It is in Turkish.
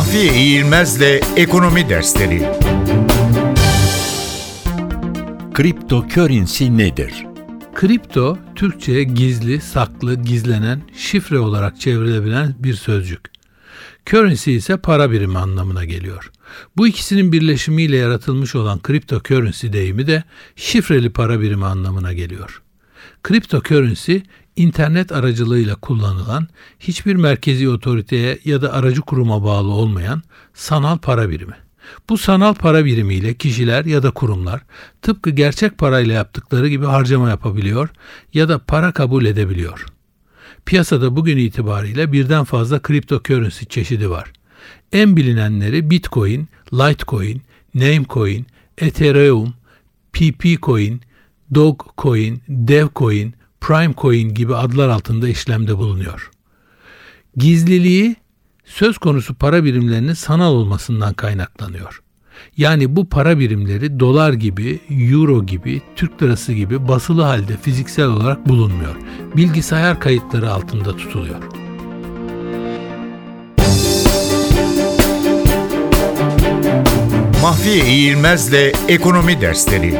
Mahfiye İğilmez'le Ekonomi Dersleri Cryptocurrency nedir? Kripto, Türkçe'ye gizli, saklı, gizlenen, şifre olarak çevrilebilen bir sözcük. Currency ise para birimi anlamına geliyor. Bu ikisinin birleşimiyle yaratılmış olan cryptocurrency deyimi de şifreli para birimi anlamına geliyor. Cryptocurrency, internet aracılığıyla kullanılan, hiçbir merkezi otoriteye ya da aracı kuruma bağlı olmayan sanal para birimi. Bu sanal para birimiyle kişiler ya da kurumlar tıpkı gerçek parayla yaptıkları gibi harcama yapabiliyor ya da para kabul edebiliyor. Piyasada bugün itibariyle birden fazla cryptocurrency çeşidi var. En bilinenleri Bitcoin, Litecoin, Namecoin, Ethereum, PP Coin, Dogecoin, Devcoin, Primecoin gibi adlar altında işlemde bulunuyor. Gizliliği söz konusu para birimlerinin sanal olmasından kaynaklanıyor. Yani bu para birimleri dolar gibi, euro gibi, Türk lirası gibi basılı halde fiziksel olarak bulunmuyor. Bilgisayar kayıtları altında tutuluyor. Mahfiye İğilmez'le Ekonomi Dersleri